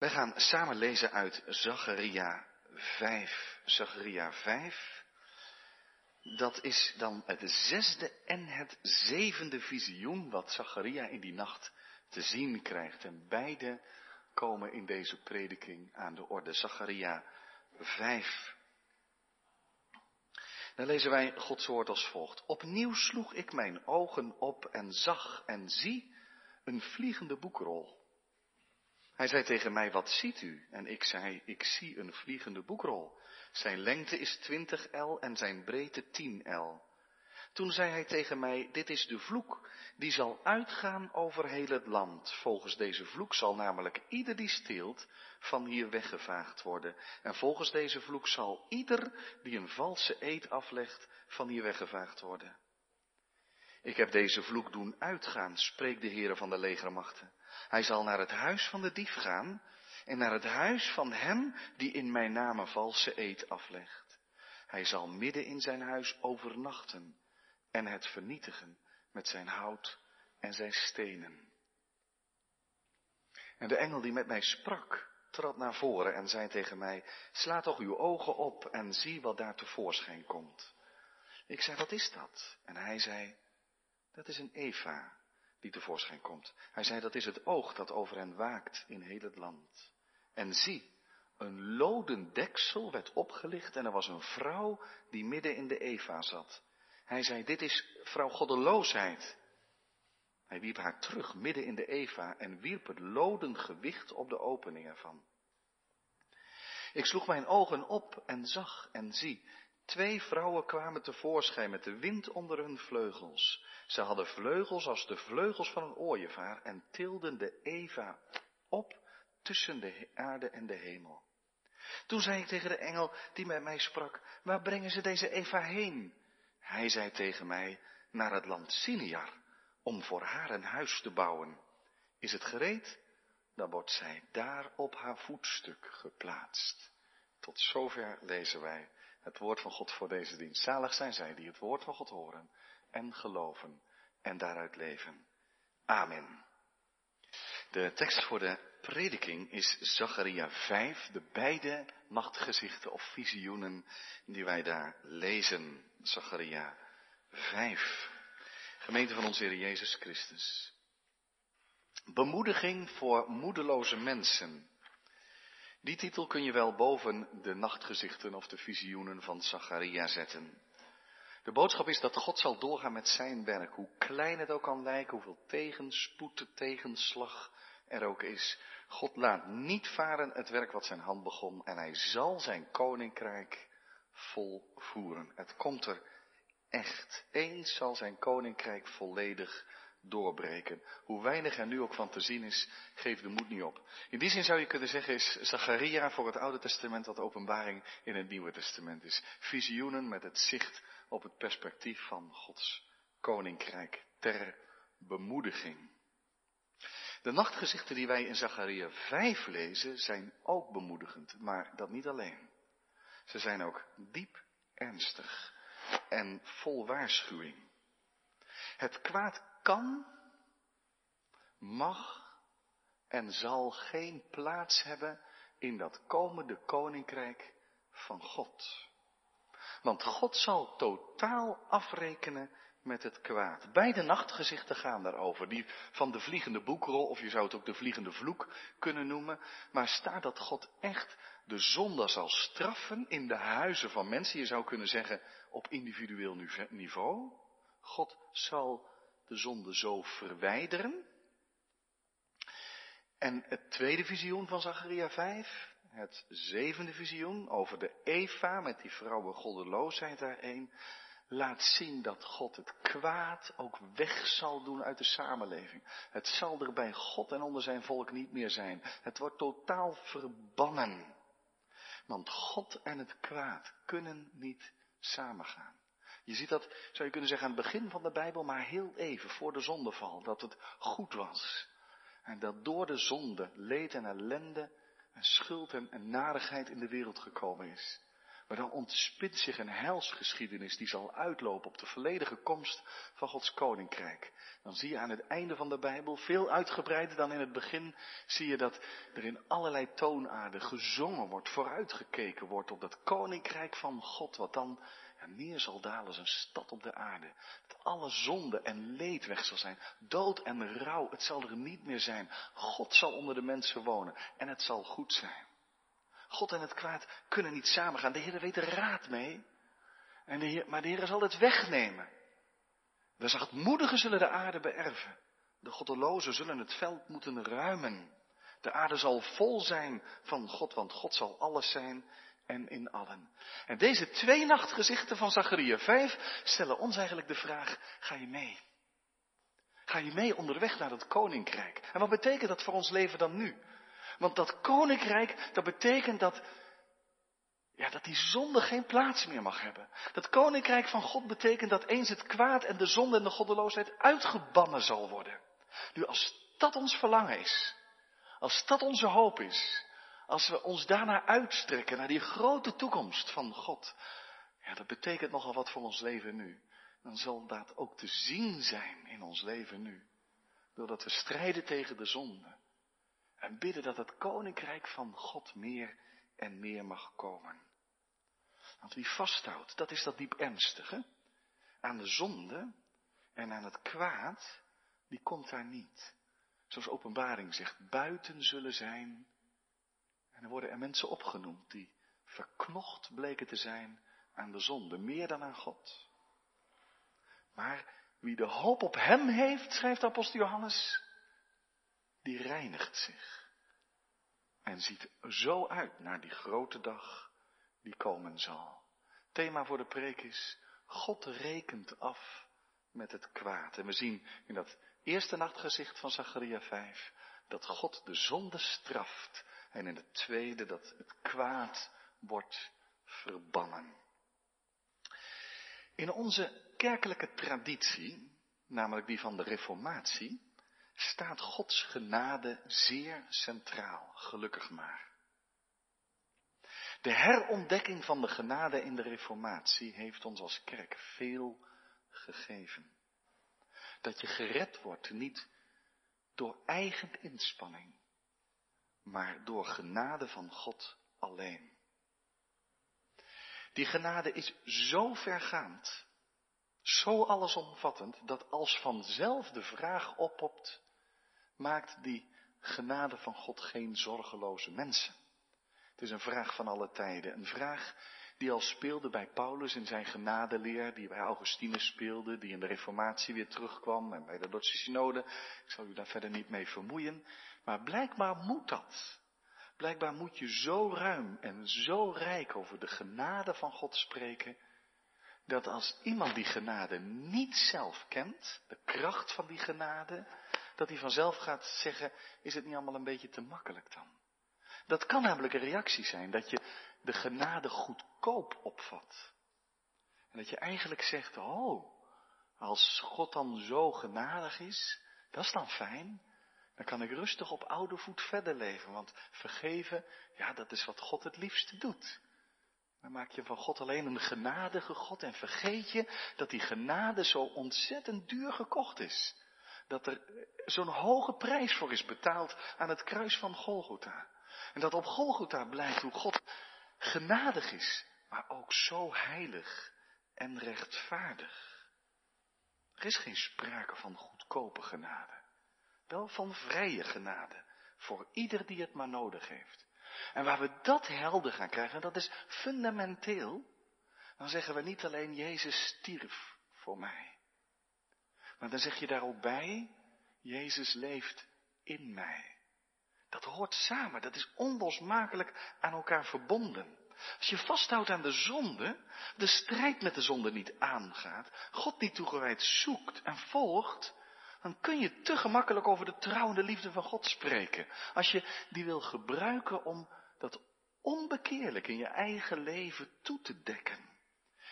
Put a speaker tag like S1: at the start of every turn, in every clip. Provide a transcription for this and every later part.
S1: Wij gaan samen lezen uit Zacharia 5. Zacharia 5. Dat is dan het zesde en het zevende visioen wat Zacharia in die nacht te zien krijgt. En beide komen in deze prediking aan de orde. Zacharia 5. Dan lezen wij Gods woord als volgt. Opnieuw sloeg ik mijn ogen op en zag en zie een vliegende boekrol. Hij zei tegen mij, wat ziet u? En ik zei, ik zie een vliegende boekrol. Zijn lengte is 20 el en zijn breedte 10 el. Toen zei hij tegen mij, dit is de vloek, die zal uitgaan over heel het land. Volgens deze vloek zal namelijk ieder die steelt van hier weggevaagd worden. En volgens deze vloek zal ieder die een valse eed aflegt van hier weggevaagd worden. Ik heb deze vloek doen uitgaan, spreekt de Heere van de legermachten. Hij zal naar het huis van de dief gaan en naar het huis van hem die in mijn naam een valse eed aflegt. Hij zal midden in zijn huis overnachten en het vernietigen met zijn hout en zijn stenen. En de engel die met mij sprak, trad naar voren en zei tegen mij, sla toch uw ogen op en zie wat daar tevoorschijn komt. Ik zei, wat is dat? En hij zei, dat is een Eva die tevoorschijn komt. Hij zei, dat is het oog dat over hen waakt in heel het land. En zie, een loden deksel werd opgelicht en er was een vrouw die midden in de Eva zat. Hij zei, dit is vrouw goddeloosheid. Hij wierp haar terug midden in de Eva en wierp het loden gewicht op de opening ervan. Ik sloeg mijn ogen op en zag en zie, twee vrouwen kwamen tevoorschijn met de wind onder hun vleugels. Ze hadden vleugels als de vleugels van een ooievaar en tilden de Eva op tussen de aarde en de hemel. Toen zei ik tegen de engel die met mij sprak, waar brengen ze deze Eva heen? Hij zei tegen mij, naar het land Siniar, om voor haar een huis te bouwen. Is het gereed? Dan wordt zij daar op haar voetstuk geplaatst. Tot zover lezen wij het woord van God voor deze dienst. Zalig zijn zij die het woord van God horen en geloven en daaruit leven. Amen. De tekst voor de prediking is Zacharia 5, de beide nachtgezichten of visioenen die wij daar lezen. Zacharia 5. Gemeente van onze Heer Jezus Christus. Bemoediging voor moedeloze mensen. Die titel kun je wel boven de nachtgezichten of de visioenen van Zacharia zetten. De boodschap is dat God zal doorgaan met zijn werk, hoe klein het ook kan lijken, hoeveel tegenspoed, tegenslag er ook is. God laat niet varen het werk wat zijn hand begon en hij zal zijn koninkrijk volvoeren. Het komt er echt. Eens zal zijn koninkrijk volledig doorbreken. Hoe weinig er nu ook van te zien is, geef de moed niet op. In die zin zou je kunnen zeggen is Zacharia voor het Oude Testament wat openbaring in het Nieuwe Testament is. Visioenen met het zicht op het perspectief van Gods koninkrijk ter bemoediging. De nachtgezichten die wij in Zacharia 5 lezen zijn ook bemoedigend, maar dat niet alleen. Ze zijn ook diep ernstig en vol waarschuwing. Het kwaad kan, mag en zal geen plaats hebben in dat komende koninkrijk van God. Want God zal totaal afrekenen met het kwaad. Beide nachtgezichten gaan daarover. Die van de vliegende boekrol, of je zou het ook de vliegende vloek kunnen noemen. Maar staat dat God echt de zonde zal straffen in de huizen van mensen? Je zou kunnen zeggen op individueel niveau. God zal de zonde zo verwijderen. En het tweede visioen van Zacharia 5, het zevende visioen over de Eva met die vrouwen goddeloosheid daarheen, laat zien dat God het kwaad ook weg zal doen uit de samenleving. Het zal er bij God en onder zijn volk niet meer zijn. Het wordt totaal verbannen. Want God en het kwaad kunnen niet samengaan. Je ziet dat, zou je kunnen zeggen, aan het begin van de Bijbel, maar heel even voor de zondeval, dat het goed was. En dat door de zonde leed en ellende en schuld en, en narigheid in de wereld gekomen is. Maar dan ontspint zich een helsgeschiedenis die zal uitlopen op de volledige komst van Gods koninkrijk. Dan zie je aan het einde van de Bijbel, veel uitgebreider dan in het begin, zie je dat er in allerlei toonaarden gezongen wordt, vooruitgekeken wordt op dat koninkrijk van God, wat dan ja, neer zal dalen als een stad op de aarde. Dat alle zonde en leed weg zal zijn, dood en rouw, het zal er niet meer zijn. God zal onder de mensen wonen en het zal goed zijn. God en het kwaad kunnen niet samengaan. De Heer weet er raad mee. En de Heer, maar de Heer zal het wegnemen. De zachtmoedigen zullen de aarde beërven. De goddelozen zullen het veld moeten ruimen. De aarde zal vol zijn van God, want God zal alles zijn en in allen. En deze twee nachtgezichten van Zachariah 5 stellen ons eigenlijk de vraag, ga je mee? Ga je mee onderweg naar het koninkrijk? En wat betekent dat voor ons leven dan nu? Want dat koninkrijk, dat betekent dat, ja, dat die zonde geen plaats meer mag hebben. Dat koninkrijk van God betekent dat eens het kwaad en de zonde en de goddeloosheid uitgebannen zal worden. Nu, als dat ons verlangen is, als dat onze hoop is, als we ons daarna uitstrekken naar die grote toekomst van God, ja, dat betekent nogal wat voor ons leven nu. Dan zal dat ook te zien zijn in ons leven nu. Doordat we strijden tegen de zonde. En bidden dat het koninkrijk van God meer en meer mag komen. Want wie vasthoudt, dat is dat diep ernstige. Aan de zonde en aan het kwaad, die komt daar niet. Zoals openbaring zegt, buiten zullen zijn. En er worden er mensen opgenoemd die verknocht bleken te zijn aan de zonde, meer dan aan God. Maar wie de hoop op hem heeft, schrijft apostel Johannes, die reinigt zich. En ziet zo uit naar die grote dag die komen zal. Thema voor de preek is, God rekent af met het kwaad. En we zien in dat eerste nachtgezicht van Zacharia 5 dat God de zonde straft. En in het tweede dat het kwaad wordt verbannen. In onze kerkelijke traditie, namelijk die van de Reformatie, staat Gods genade zeer centraal, gelukkig maar. De herontdekking van de genade in de Reformatie heeft ons als kerk veel gegeven. Dat je gered wordt niet door eigen inspanning, maar door genade van God alleen. Die genade is zo vergaand, zo allesomvattend, dat als vanzelf de vraag oppopt, maakt die genade van God geen zorgeloze mensen? Het is een vraag van alle tijden. Een vraag die al speelde bij Paulus in zijn genadeleer, die bij Augustinus speelde, die in de Reformatie weer terugkwam en bij de Dordtse Synode. Ik zal u daar verder niet mee vermoeien. Maar blijkbaar moet dat. Blijkbaar moet je zo ruim en zo rijk over de genade van God spreken, dat als iemand die genade niet zelf kent, de kracht van die genade, dat hij vanzelf gaat zeggen, is het niet allemaal een beetje te makkelijk dan? Dat kan namelijk een reactie zijn, dat je de genade goedkoop opvat. En dat je eigenlijk zegt, oh, als God dan zo genadig is, dat is dan fijn. Dan kan ik rustig op oude voet verder leven, want vergeven, ja, dat is wat God het liefste doet. Dan maak je van God alleen een genadige God en vergeet je dat die genade zo ontzettend duur gekocht is dat er zo'n hoge prijs voor is betaald aan het kruis van Golgotha. En dat op Golgotha blijkt hoe God genadig is, maar ook zo heilig en rechtvaardig. Er is geen sprake van goedkope genade, wel van vrije genade, voor ieder die het maar nodig heeft. En waar we dat helder gaan krijgen, dat is fundamenteel, dan zeggen we niet alleen Jezus stierf voor mij. Maar dan zeg je daar ook bij, Jezus leeft in mij. Dat hoort samen, dat is onlosmakelijk aan elkaar verbonden. Als je vasthoudt aan de zonde, de strijd met de zonde niet aangaat, God niet toegewijd zoekt en volgt, dan kun je te gemakkelijk over de trouwende liefde van God spreken. Als je die wil gebruiken om dat onbekeerlijk in je eigen leven toe te dekken.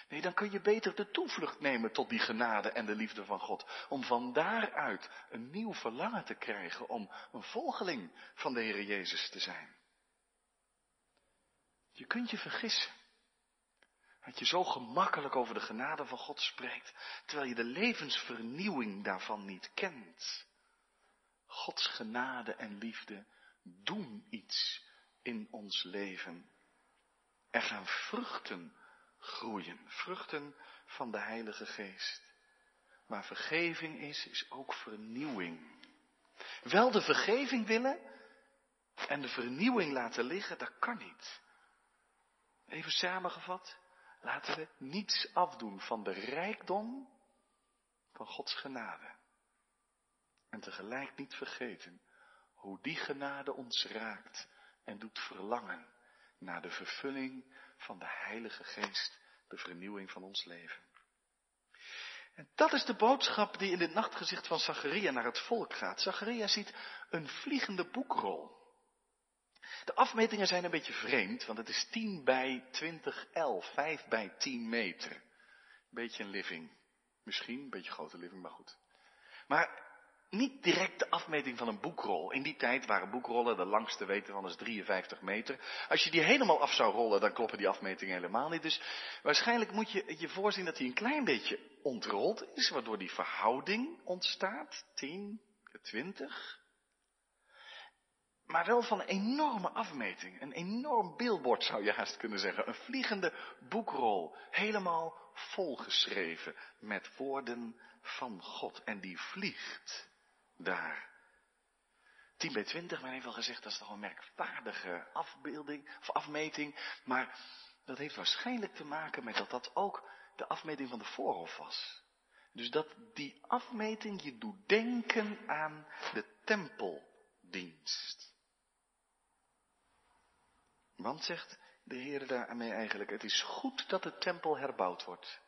S1: Nee, dan kun je beter de toevlucht nemen tot die genade en de liefde van God. Om van daaruit een nieuw verlangen te krijgen om een volgeling van de Heer Jezus te zijn. Je kunt je vergissen. Dat je zo gemakkelijk over de genade van God spreekt, terwijl je de levensvernieuwing daarvan niet kent. Gods genade en liefde doen iets in ons leven. Er gaan vruchten groeien, vruchten van de Heilige Geest. Maar vergeving is, is ook vernieuwing. Wel de vergeving willen en de vernieuwing laten liggen, dat kan niet. Even samengevat, laten we niets afdoen van de rijkdom van Gods genade. En tegelijk niet vergeten hoe die genade ons raakt en doet verlangen naar de vervulling van de Heilige Geest, de vernieuwing van ons leven. En dat is de boodschap die in het nachtgezicht van Zacharia naar het volk gaat. Zacharia ziet een vliegende boekrol. De afmetingen zijn een beetje vreemd, want het is 10 bij 20, 11, 5 bij 10 meter. Beetje een living. Misschien, een beetje grote living, maar goed. Maar niet direct de afmeting van een boekrol. In die tijd waren boekrollen, de langste weten van is 53 meter. Als je die helemaal af zou rollen, dan kloppen die afmetingen helemaal niet. Dus waarschijnlijk moet je je voorzien dat hij een klein beetje ontrold is, waardoor die verhouding ontstaat. 10, 20. Maar wel van een enorme afmeting. Een enorm billboard zou je haast kunnen zeggen. Een vliegende boekrol. Helemaal volgeschreven met woorden van God. En die vliegt daar. 10 bij 20, men heeft wel gezegd, dat is toch een merkwaardige afbeelding of afmeting. Maar dat heeft waarschijnlijk te maken met dat dat ook de afmeting van de voorhof was. Dus dat die afmeting je doet denken aan de tempeldienst. Want zegt de Heer daarmee eigenlijk, het is goed dat de tempel herbouwd wordt.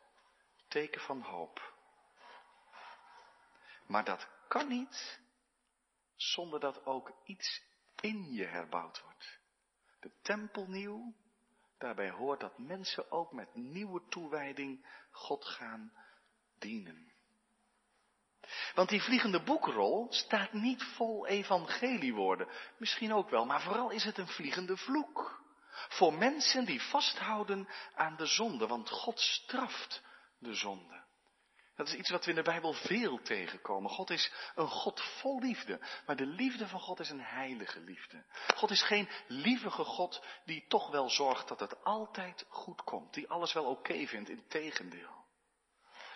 S1: Teken van hoop. Maar dat kan niet zonder dat ook iets in je herbouwd wordt. De tempel nieuw, daarbij hoort dat mensen ook met nieuwe toewijding God gaan dienen. Want die vliegende boekrol staat niet vol evangeliewoorden. Misschien ook wel, maar vooral is het een vliegende vloek. Voor mensen die vasthouden aan de zonde, want God straft de zonde. Dat is iets wat we in de Bijbel veel tegenkomen. God is een God vol liefde. Maar de liefde van God is een heilige liefde. God is geen lievige God die toch wel zorgt dat het altijd goed komt. Die alles wel oké vindt, in tegendeel.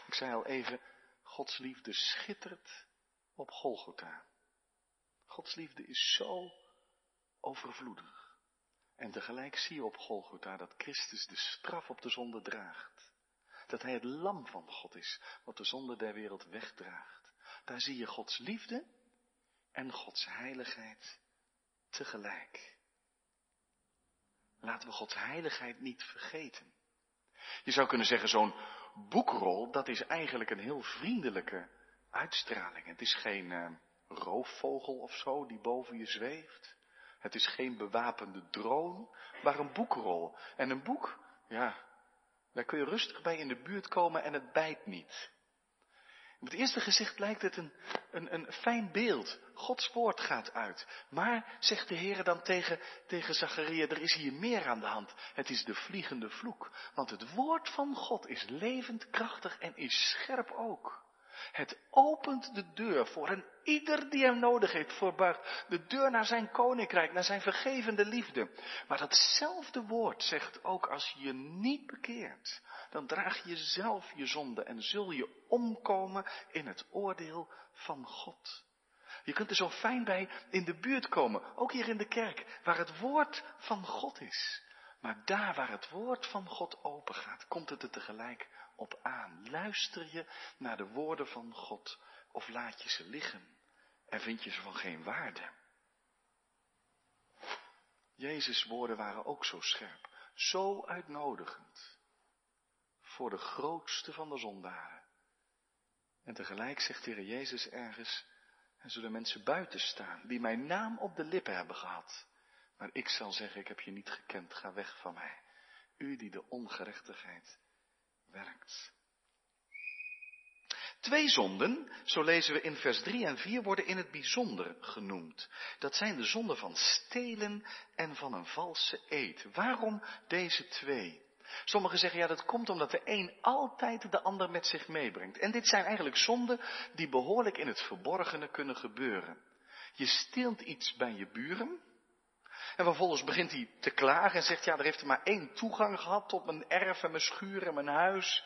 S1: Ik zei al even, Gods liefde schittert op Golgotha. Gods liefde is zo overvloedig. En tegelijk zie je op Golgotha dat Christus de straf op de zonde draagt. Dat hij het lam van God is, wat de zonde der wereld wegdraagt. Daar zie je Gods liefde en Gods heiligheid tegelijk. Laten we Gods heiligheid niet vergeten. Je zou kunnen zeggen, zo'n boekrol, dat is eigenlijk een heel vriendelijke uitstraling. Het is geen uh, roofvogel of zo die boven je zweeft. Het is geen bewapende drone, maar een boekrol. En een boek, ja, daar kun je rustig bij in de buurt komen en het bijt niet. Op het eerste gezicht lijkt het een, een, een fijn beeld. Gods woord gaat uit. Maar, zegt de Heer dan tegen, tegen Zacharia, er is hier meer aan de hand. Het is de vliegende vloek. Want het woord van God is levend, krachtig en is scherp ook. Het opent de deur voor een ieder die hem nodig heeft, voorbuigt de deur naar zijn koninkrijk, naar zijn vergevende liefde. Maar datzelfde woord zegt ook als je je niet bekeert, dan draag je zelf je zonde en zul je omkomen in het oordeel van God. Je kunt er zo fijn bij in de buurt komen, ook hier in de kerk, waar het woord van God is. Maar daar waar het woord van God open gaat, komt het er tegelijk op aan. Luister je naar de woorden van God of laat je ze liggen en vind je ze van geen waarde? Jezus' woorden waren ook zo scherp, zo uitnodigend voor de grootste van de zondaren. En tegelijk zegt de Heer Jezus ergens, er zullen mensen buiten staan die mijn naam op de lippen hebben gehad. Maar ik zal zeggen, ik heb je niet gekend, ga weg van mij. U die de ongerechtigheid Twee zonden, zo lezen we in vers 3 en 4, worden in het bijzonder genoemd. Dat zijn de zonden van stelen en van een valse eed. Waarom deze twee? Sommigen zeggen ja, dat komt omdat de een altijd de ander met zich meebrengt. En dit zijn eigenlijk zonden die behoorlijk in het verborgene kunnen gebeuren. Je steelt iets bij je buren. En vervolgens begint hij te klagen en zegt, ja, er heeft er maar één toegang gehad tot mijn erf en mijn schuur en mijn huis.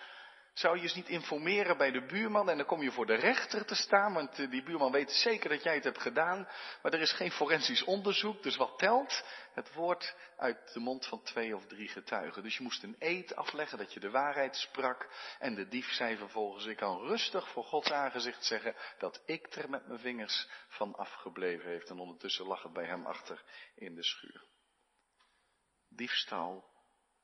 S1: Zou je eens niet informeren bij de buurman en dan kom je voor de rechter te staan, want eh, die buurman weet zeker dat jij het hebt gedaan, maar er is geen forensisch onderzoek, dus wat telt? Het woord uit de mond van twee of drie getuigen. Dus je moest een eed afleggen dat je de waarheid sprak en de dief zei vervolgens, ik kan rustig voor Gods aangezicht zeggen dat ik er met mijn vingers van afgebleven heeft en ondertussen lag het bij hem achter in de schuur. Diefstal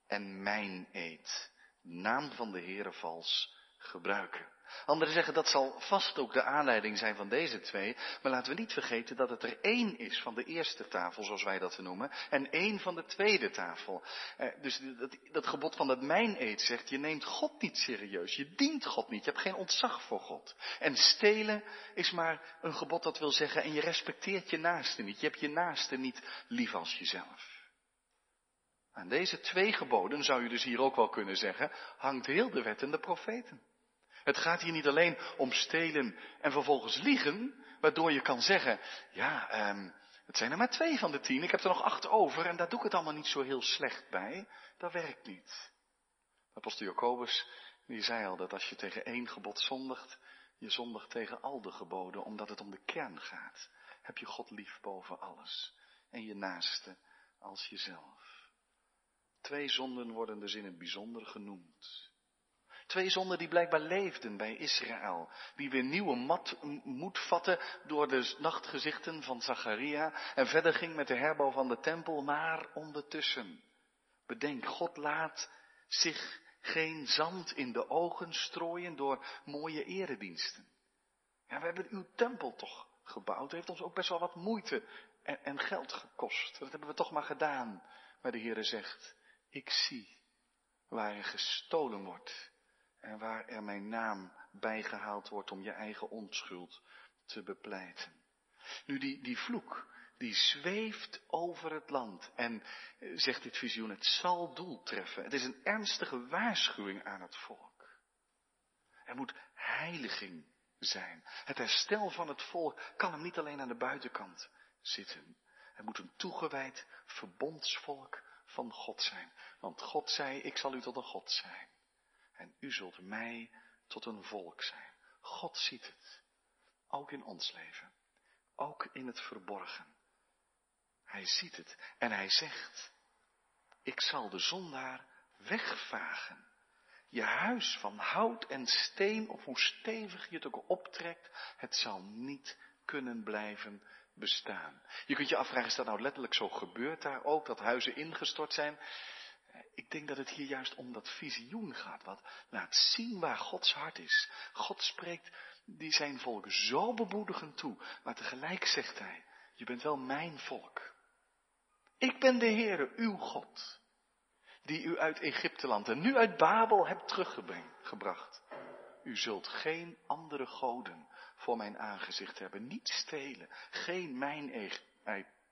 S1: en mijn eed naam van de Heere vals gebruiken. Anderen zeggen dat zal vast ook de aanleiding zijn van deze twee, maar laten we niet vergeten dat het er één is van de eerste tafel, zoals wij dat noemen, en één van de tweede tafel. Eh, dus dat, dat gebod van dat mijn eet zegt, je neemt God niet serieus, je dient God niet, je hebt geen ontzag voor God. En stelen is maar een gebod dat wil zeggen, en je respecteert je naaste niet, je hebt je naaste niet lief als jezelf. Aan deze twee geboden, zou je dus hier ook wel kunnen zeggen, hangt heel de wet en de profeten. Het gaat hier niet alleen om stelen en vervolgens liegen, waardoor je kan zeggen, ja, um, het zijn er maar twee van de tien, ik heb er nog acht over en daar doe ik het allemaal niet zo heel slecht bij. Dat werkt niet. Apostel Jacobus, die zei al dat als je tegen één gebod zondigt, je zondigt tegen al de geboden, omdat het om de kern gaat. Heb je God lief boven alles en je naaste als jezelf. Twee zonden worden dus in het bijzonder genoemd. Twee zonden die blijkbaar leefden bij Israël. Die weer nieuwe mat, moed vatten door de nachtgezichten van Zacharia. En verder ging met de herbouw van de tempel. Maar ondertussen. Bedenk, God laat zich geen zand in de ogen strooien door mooie erediensten. Ja, we hebben uw tempel toch gebouwd. Het heeft ons ook best wel wat moeite en, en geld gekost. Dat hebben we toch maar gedaan. Maar de Heere zegt, ik zie waar er gestolen wordt en waar er mijn naam bijgehaald wordt om je eigen onschuld te bepleiten. Nu die, die vloek, die zweeft over het land en, eh, zegt dit visioen, het zal doel treffen. Het is een ernstige waarschuwing aan het volk. Er moet heiliging zijn. Het herstel van het volk kan hem niet alleen aan de buitenkant zitten. Er moet een toegewijd verbondsvolk van God zijn. Want God zei, ik zal u tot een God zijn. En u zult mij tot een volk zijn. God ziet het. Ook in ons leven. Ook in het verborgen. Hij ziet het en hij zegt, ik zal de zondaar wegvagen. Je huis van hout en steen, of hoe stevig je het ook optrekt, het zal niet kunnen blijven bestaan. Je kunt je afvragen, is dat nou letterlijk zo gebeurd daar ook, dat huizen ingestort zijn? Ik denk dat het hier juist om dat visioen gaat, wat laat zien waar Gods hart is. God spreekt die zijn volk zo bemoedigend toe, maar tegelijk zegt hij, je bent wel mijn volk. Ik ben de Heere, uw God, die u uit Egypteland en nu uit Babel hebt teruggebracht. U zult geen andere goden voor mijn aangezicht hebben. Niet stelen, geen mijn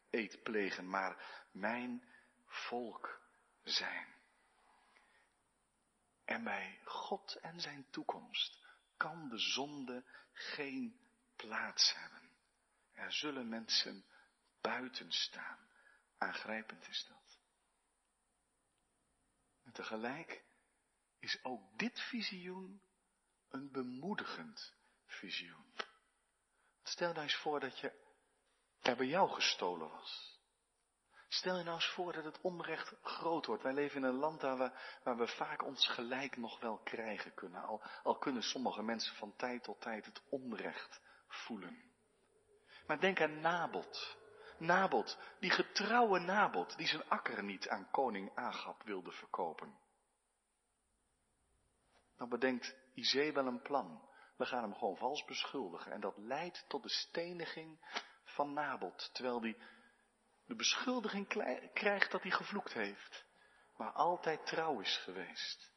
S1: eet plegen, maar mijn volk zijn. En bij God en zijn toekomst kan de zonde geen plaats hebben. Er zullen mensen buiten staan. Aangrijpend is dat. En tegelijk is ook dit visioen een bemoedigend visioen. Stel nou eens voor dat je er bij jou gestolen was. Stel je nou eens voor dat het onrecht groot wordt. Wij leven in een land waar we, waar we vaak ons gelijk nog wel krijgen kunnen. Al, al kunnen sommige mensen van tijd tot tijd het onrecht voelen. Maar denk aan Nabot. Nabot, die getrouwe Nabot, die zijn akker niet aan koning Agab wilde verkopen. Dan bedenkt Izebel een plan. We gaan hem gewoon vals beschuldigen. En dat leidt tot de steniging van Nabot. Terwijl hij de beschuldiging krijgt dat hij gevloekt heeft. Maar altijd trouw is geweest.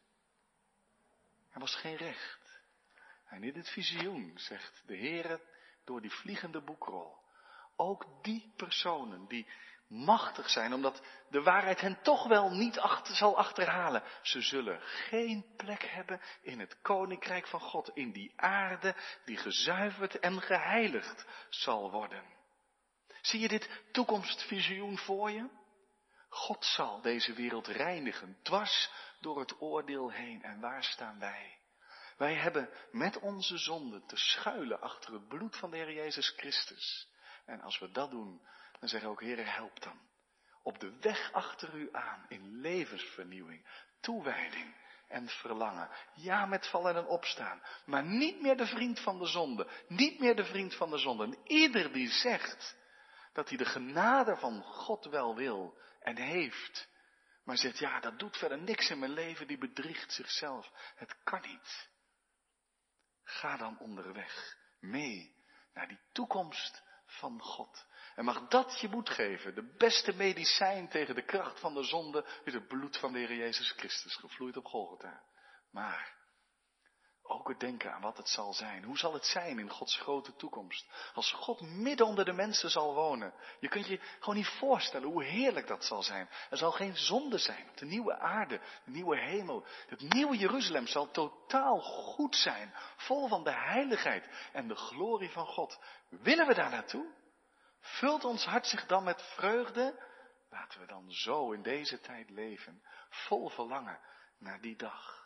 S1: Er was geen recht. En in het visioen zegt de Heer door die vliegende boekrol. Ook die personen die machtig zijn, omdat de waarheid hen toch wel niet achter, zal achterhalen. Ze zullen geen plek hebben in het koninkrijk van God, in die aarde die gezuiverd en geheiligd zal worden. Zie je dit toekomstvisioen voor je? God zal deze wereld reinigen, dwars door het oordeel heen. En waar staan wij? Wij hebben met onze zonden te schuilen achter het bloed van de Heer Jezus Christus. En als we dat doen, dan zeggen ook, Heer, help dan. Op de weg achter u aan, in levensvernieuwing, toewijding en verlangen. Ja, met vallen en opstaan. Maar niet meer de vriend van de zonde. Niet meer de vriend van de zonde. En ieder die zegt dat hij de genade van God wel wil en heeft, maar zegt, ja, dat doet verder niks in mijn leven, die bedriegt zichzelf. Het kan niet. Ga dan onderweg mee naar die toekomst van God. En mag dat je moed geven. De beste medicijn tegen de kracht van de zonde is het bloed van de Heer Jezus Christus, gevloeid op Golgotha. Maar ook het denken aan wat het zal zijn. Hoe zal het zijn in Gods grote toekomst? Als God midden onder de mensen zal wonen. Je kunt je gewoon niet voorstellen hoe heerlijk dat zal zijn. Er zal geen zonde zijn de nieuwe aarde, de nieuwe hemel. Het nieuwe Jeruzalem zal totaal goed zijn. Vol van de heiligheid en de glorie van God. Willen we daar naartoe? Vult ons hart zich dan met vreugde? Laten we dan zo in deze tijd leven. Vol verlangen naar die dag.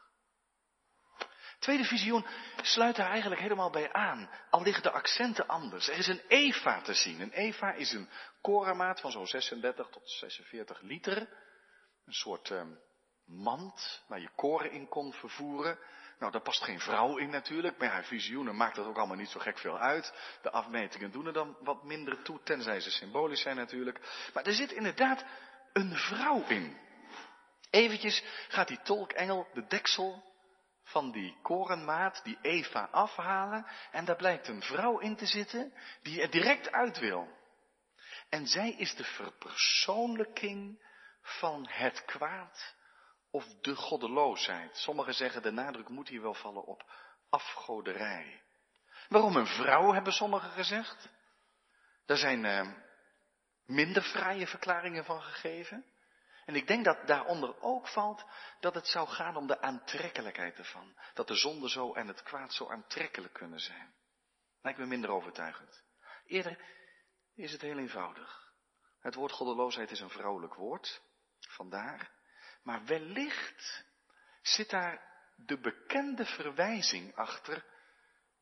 S1: Tweede visioen sluit daar eigenlijk helemaal bij aan, al liggen de accenten anders. Er is een Eva te zien. Een Eva is een korenmaat van zo'n 36 tot 46 liter. Een soort um, mand waar je koren in kon vervoeren. Nou, daar past geen vrouw in natuurlijk. Bij haar visioenen maakt dat ook allemaal niet zo gek veel uit. De afmetingen doen er dan wat minder toe, tenzij ze symbolisch zijn natuurlijk. Maar er zit inderdaad een vrouw in. Eventjes gaat die tolkengel de deksel van die korenmaat, die Eva, afhalen. En daar blijkt een vrouw in te zitten die er direct uit wil. En zij is de verpersoonlijking van het kwaad of de goddeloosheid. Sommigen zeggen de nadruk moet hier wel vallen op afgoderij. Waarom een vrouw, hebben sommigen gezegd? Daar zijn uh, minder vrije verklaringen van gegeven. En ik denk dat daaronder ook valt dat het zou gaan om de aantrekkelijkheid ervan. Dat de zonde zo en het kwaad zo aantrekkelijk kunnen zijn. Lijkt me minder overtuigend. Eerder is het heel eenvoudig. Het woord goddeloosheid is een vrouwelijk woord. Vandaar. Maar wellicht zit daar de bekende verwijzing achter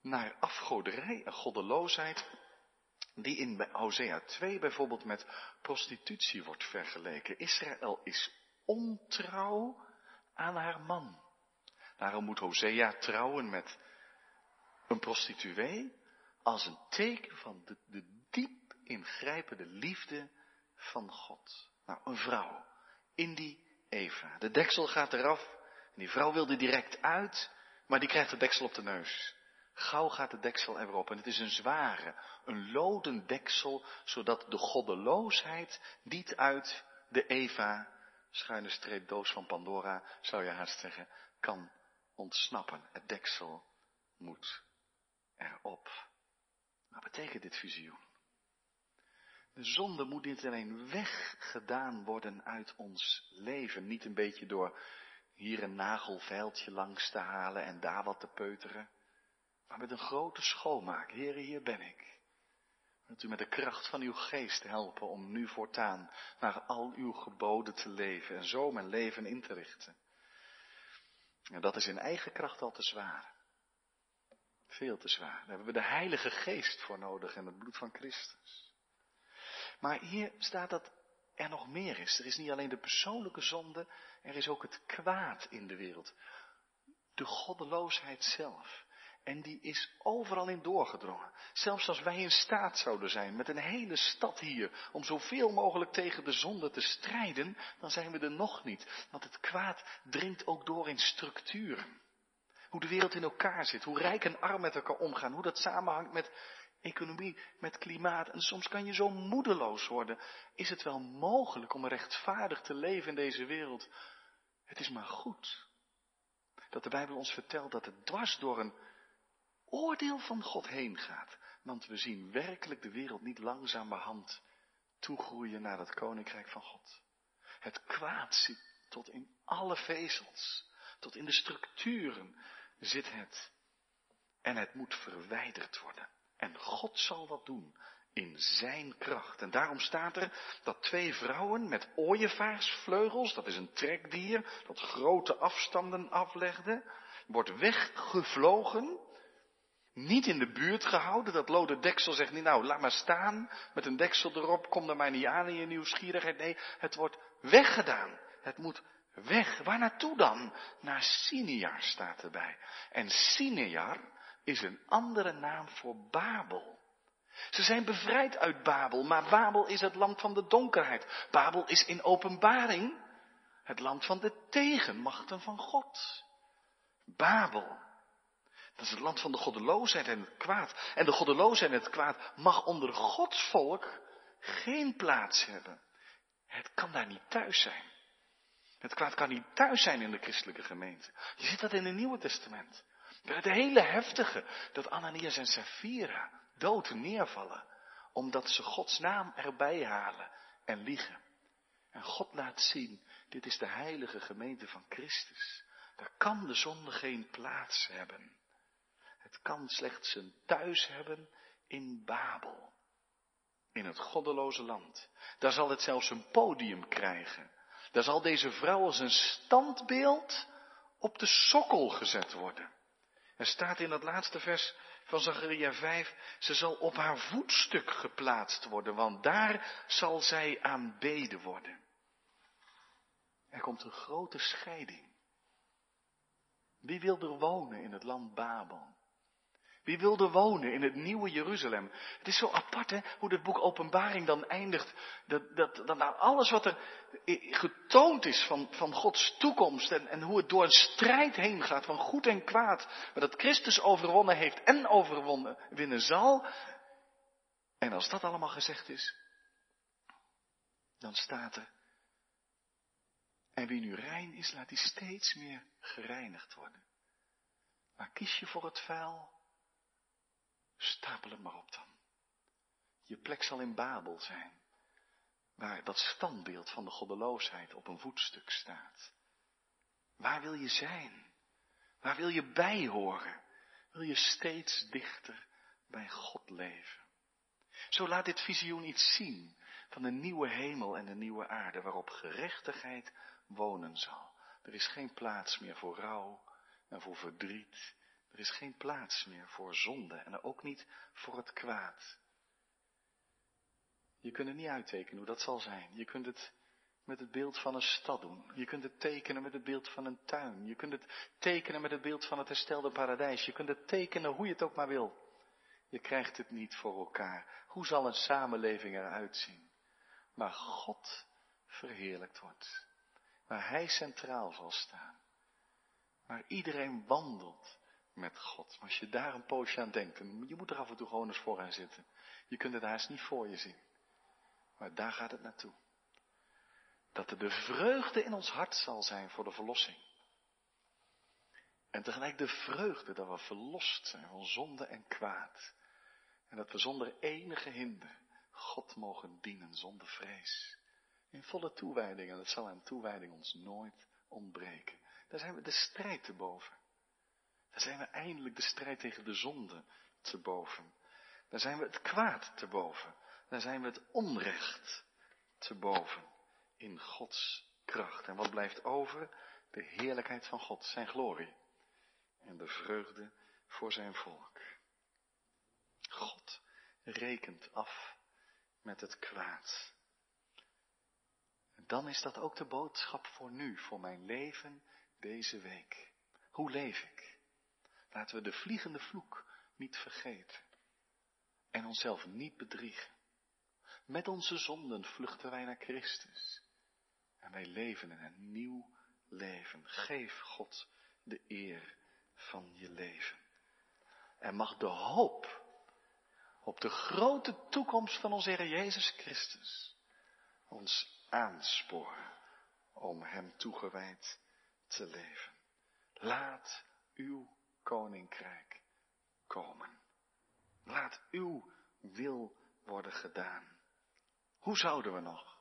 S1: naar afgoderij en goddeloosheid die in Hosea 2 bijvoorbeeld met prostitutie wordt vergeleken. Israël is ontrouw aan haar man. Daarom moet Hosea trouwen met een prostituee als een teken van de, de diep ingrijpende liefde van God. Nou, een vrouw in die Eva. De deksel gaat eraf en die vrouw wil er direct uit, maar die krijgt de deksel op de neus. Gauw gaat de deksel erop en het is een zware, een loden deksel, zodat de goddeloosheid niet uit de Eva, schuine streep doos van Pandora, zou je haast zeggen, kan ontsnappen. Het deksel moet erop. Wat betekent dit visioen? De zonde moet niet alleen weggedaan worden uit ons leven, niet een beetje door hier een nagelveiltje langs te halen en daar wat te peuteren. Maar met een grote schoonmaak. Heere, hier ben ik. Wilt u met de kracht van uw geest helpen om nu voortaan naar al uw geboden te leven en zo mijn leven in te richten. En dat is in eigen kracht al te zwaar. Veel te zwaar. Daar hebben we de Heilige Geest voor nodig en het bloed van Christus. Maar hier staat dat er nog meer is. Er is niet alleen de persoonlijke zonde, er is ook het kwaad in de wereld. De goddeloosheid zelf. En die is overal in doorgedrongen. Zelfs als wij in staat zouden zijn met een hele stad hier om zoveel mogelijk tegen de zonde te strijden, dan zijn we er nog niet. Want het kwaad dringt ook door in structuren. Hoe de wereld in elkaar zit, hoe rijk en arm met elkaar omgaan, hoe dat samenhangt met economie, met klimaat. En soms kan je zo moedeloos worden. Is het wel mogelijk om rechtvaardig te leven in deze wereld? Het is maar goed dat de Bijbel ons vertelt dat het dwars door een oordeel van God heen gaat. Want we zien werkelijk de wereld niet langzamerhand toegroeien naar het koninkrijk van God. Het kwaad zit tot in alle vezels, tot in de structuren zit het. En het moet verwijderd worden. En God zal dat doen in zijn kracht. En daarom staat er dat twee vrouwen met ooievaarsvleugels, dat is een trekdier, dat grote afstanden aflegde, wordt weggevlogen, niet in de buurt gehouden, dat lode deksel zegt niet, nou laat maar staan, met een deksel erop, kom er maar niet aan in je nieuwsgierigheid. Nee, het wordt weggedaan. Het moet weg. Waar naartoe dan? Naar Sinear staat erbij. En Sinear is een andere naam voor Babel. Ze zijn bevrijd uit Babel, maar Babel is het land van de donkerheid. Babel is in openbaring het land van de tegenmachten van God. Babel, dat is het land van de goddeloosheid en het kwaad. En de goddeloosheid en het kwaad mag onder Gods volk geen plaats hebben. Het kan daar niet thuis zijn. Het kwaad kan niet thuis zijn in de christelijke gemeente. Je ziet dat in het Nieuwe Testament. Het hele heftige, dat Ananias en Sapphira dood neervallen, omdat ze Gods naam erbij halen en liegen. En God laat zien, dit is de heilige gemeente van Christus. Daar kan de zonde geen plaats hebben. Het kan slechts een thuis hebben in Babel. In het goddeloze land. Daar zal het zelfs een podium krijgen. Daar zal deze vrouw als een standbeeld op de sokkel gezet worden. Er staat in dat laatste vers van Zacharia 5, ze zal op haar voetstuk geplaatst worden, want daar zal zij aanbeden worden. Er komt een grote scheiding. Wie wil er wonen in het land Babel? Wie wilde wonen in het nieuwe Jeruzalem? Het is zo apart hè, hoe het boek Openbaring dan eindigt. Dat, dat, dat nou alles wat er getoond is van, van Gods toekomst en, en hoe het door een strijd heen gaat van goed en kwaad. Maar dat Christus overwonnen heeft en overwonnen winnen zal. En als dat allemaal gezegd is, dan staat er. En wie nu rein is, laat die steeds meer gereinigd worden. Maar kies je voor het vuil, Stapel het maar op dan. Je plek zal in Babel zijn, waar dat standbeeld van de goddeloosheid op een voetstuk staat. Waar wil je zijn? Waar wil je bij horen? Wil je steeds dichter bij God leven? Zo laat dit visioen iets zien van de nieuwe hemel en de nieuwe aarde waarop gerechtigheid wonen zal. Er is geen plaats meer voor rouw en voor verdriet er is geen plaats meer voor zonde en ook niet voor het kwaad. Je kunt het niet uittekenen hoe dat zal zijn. Je kunt het met het beeld van een stad doen. Je kunt het tekenen met het beeld van een tuin. Je kunt het tekenen met het beeld van het herstelde paradijs. Je kunt het tekenen hoe je het ook maar wil. Je krijgt het niet voor elkaar. Hoe zal een samenleving eruit zien? Waar God verheerlijkt wordt. Waar Hij centraal zal staan. Waar iedereen wandelt met God. Als je daar een poosje aan denkt, en je moet er af en toe gewoon eens voor gaan zitten. Je kunt het haast niet voor je zien. Maar daar gaat het naartoe. Dat er de vreugde in ons hart zal zijn voor de verlossing. En tegelijk de vreugde dat we verlost zijn van zonde en kwaad. En dat we zonder enige hinder God mogen dienen zonder vrees. In volle toewijding, en dat zal aan toewijding ons nooit ontbreken. Daar zijn we de strijd te boven. Dan zijn we eindelijk de strijd tegen de zonde te boven. Dan zijn we het kwaad te boven. Dan zijn we het onrecht te boven. In Gods kracht. En wat blijft over? De heerlijkheid van God, zijn glorie. En de vreugde voor zijn volk. God rekent af met het kwaad. Dan is dat ook de boodschap voor nu, voor mijn leven deze week. Hoe leef ik? Laten we de vliegende vloek niet vergeten. En onszelf niet bedriegen. Met onze zonden vluchten wij naar Christus. En wij leven in een nieuw leven. Geef God de eer van je leven. En mag de hoop op de grote toekomst van onze Heer Jezus Christus ons aansporen om Hem toegewijd te leven. Laat uw koninkrijk komen. Laat uw wil worden gedaan. Hoe zouden we nog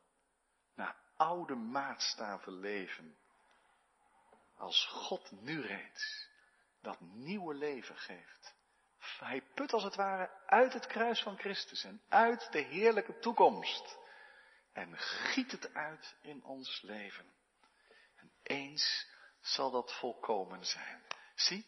S1: naar oude maatstaven leven als God nu reeds dat nieuwe leven geeft? Hij put als het ware uit het kruis van Christus en uit de heerlijke toekomst en giet het uit in ons leven. En eens zal dat volkomen zijn. Zie,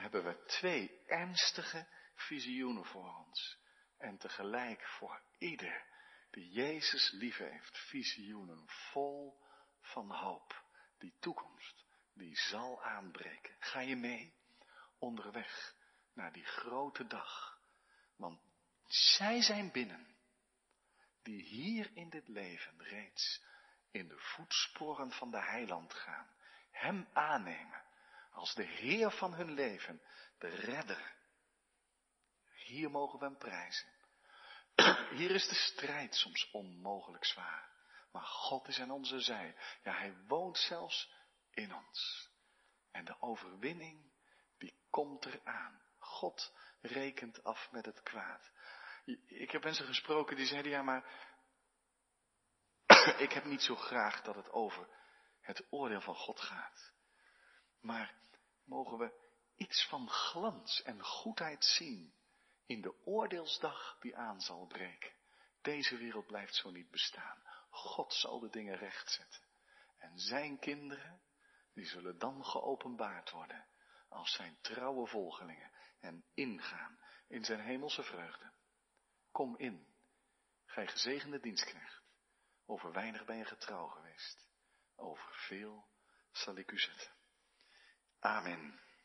S1: hebben we twee ernstige visioenen voor ons. En tegelijk voor ieder die Jezus lief heeft, visioenen vol van hoop. Die toekomst, die zal aanbreken. Ga je mee onderweg naar die grote dag? Want zij zijn binnen, die hier in dit leven reeds in de voetsporen van de heiland gaan. Hem aannemen als de Heer van hun leven, de redder. Hier mogen we hem prijzen. Hier is de strijd soms onmogelijk zwaar. Maar God is aan onze zij. Ja, hij woont zelfs in ons. En de overwinning, die komt eraan. God rekent af met het kwaad. Ik heb mensen gesproken die zeiden, ja maar, ik heb niet zo graag dat het over het oordeel van God gaat. Maar mogen we iets van glans en goedheid zien in de oordeelsdag die aan zal breken. Deze wereld blijft zo niet bestaan. God zal de dingen rechtzetten. En zijn kinderen, die zullen dan geopenbaard worden als zijn trouwe volgelingen en ingaan in zijn hemelse vreugde. Kom in, gij gezegende dienstknecht. Over weinig ben je getrouw geweest. Over veel zal ik u zetten. Amen.